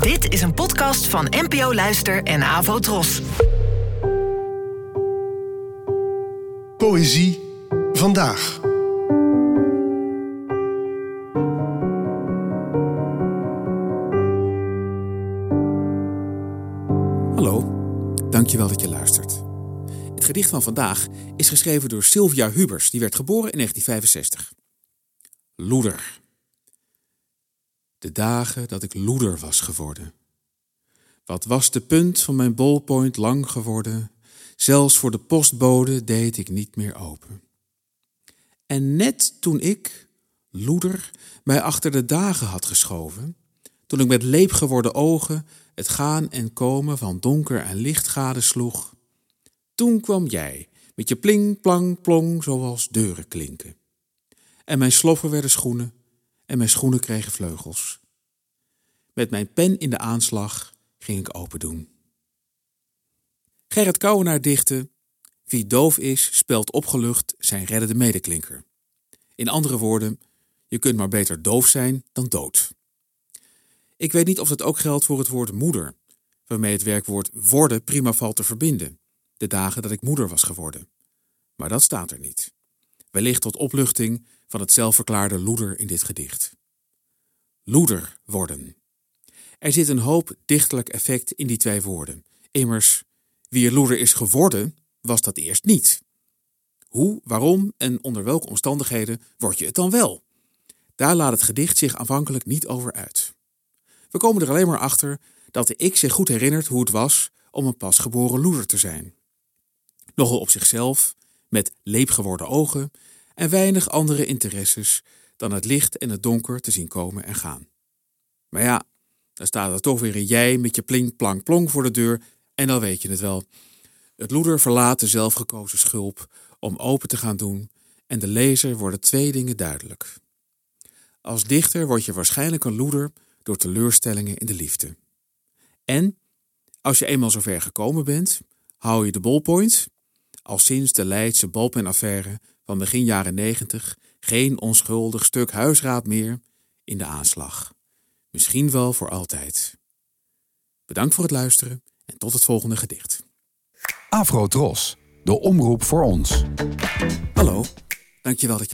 Dit is een podcast van NPO Luister en Avo Tros. Poëzie vandaag. Hallo, dankjewel dat je luistert. Het gedicht van vandaag is geschreven door Sylvia Hubers, die werd geboren in 1965. Loeder. De dagen dat ik loeder was geworden. Wat was de punt van mijn ballpoint lang geworden? Zelfs voor de postbode deed ik niet meer open. En net toen ik, loeder, mij achter de dagen had geschoven, toen ik met leep geworden ogen het gaan en komen van donker en licht gadesloeg, toen kwam jij met je pling, plang, plong zoals deuren klinken. En mijn sloffen werden schoenen en mijn schoenen kregen vleugels. Met mijn pen in de aanslag ging ik open doen. Gerrit Kouwenaar dichtte: Wie doof is, spelt opgelucht zijn reddende medeklinker. In andere woorden, je kunt maar beter doof zijn dan dood. Ik weet niet of dat ook geldt voor het woord moeder, waarmee het werkwoord worden prima valt te verbinden, de dagen dat ik moeder was geworden. Maar dat staat er niet. Wellicht tot opluchting van het zelfverklaarde loeder in dit gedicht. Loeder worden. Er zit een hoop dichterlijk effect in die twee woorden. Immers, wie er loeder is geworden, was dat eerst niet. Hoe, waarom en onder welke omstandigheden word je het dan wel? Daar laat het gedicht zich aanvankelijk niet over uit. We komen er alleen maar achter dat de ik zich goed herinnert hoe het was om een pasgeboren loeder te zijn. Nogal op zichzelf, met leepgeworden ogen en weinig andere interesses dan het licht en het donker te zien komen en gaan. Maar ja, dan staat er toch weer een jij met je plink, plank, plong voor de deur en dan weet je het wel. Het loeder verlaat de zelfgekozen schulp om open te gaan doen en de lezer worden twee dingen duidelijk. Als dichter word je waarschijnlijk een loeder door teleurstellingen in de liefde. En als je eenmaal zover gekomen bent, hou je de ballpoint, al sinds de Leidse balpenaffaire van begin jaren negentig geen onschuldig stuk huisraad meer in de aanslag. Misschien wel voor altijd. Bedankt voor het luisteren en tot het volgende gedicht. Afro Tros, de omroep voor ons. Hallo, dankjewel dat je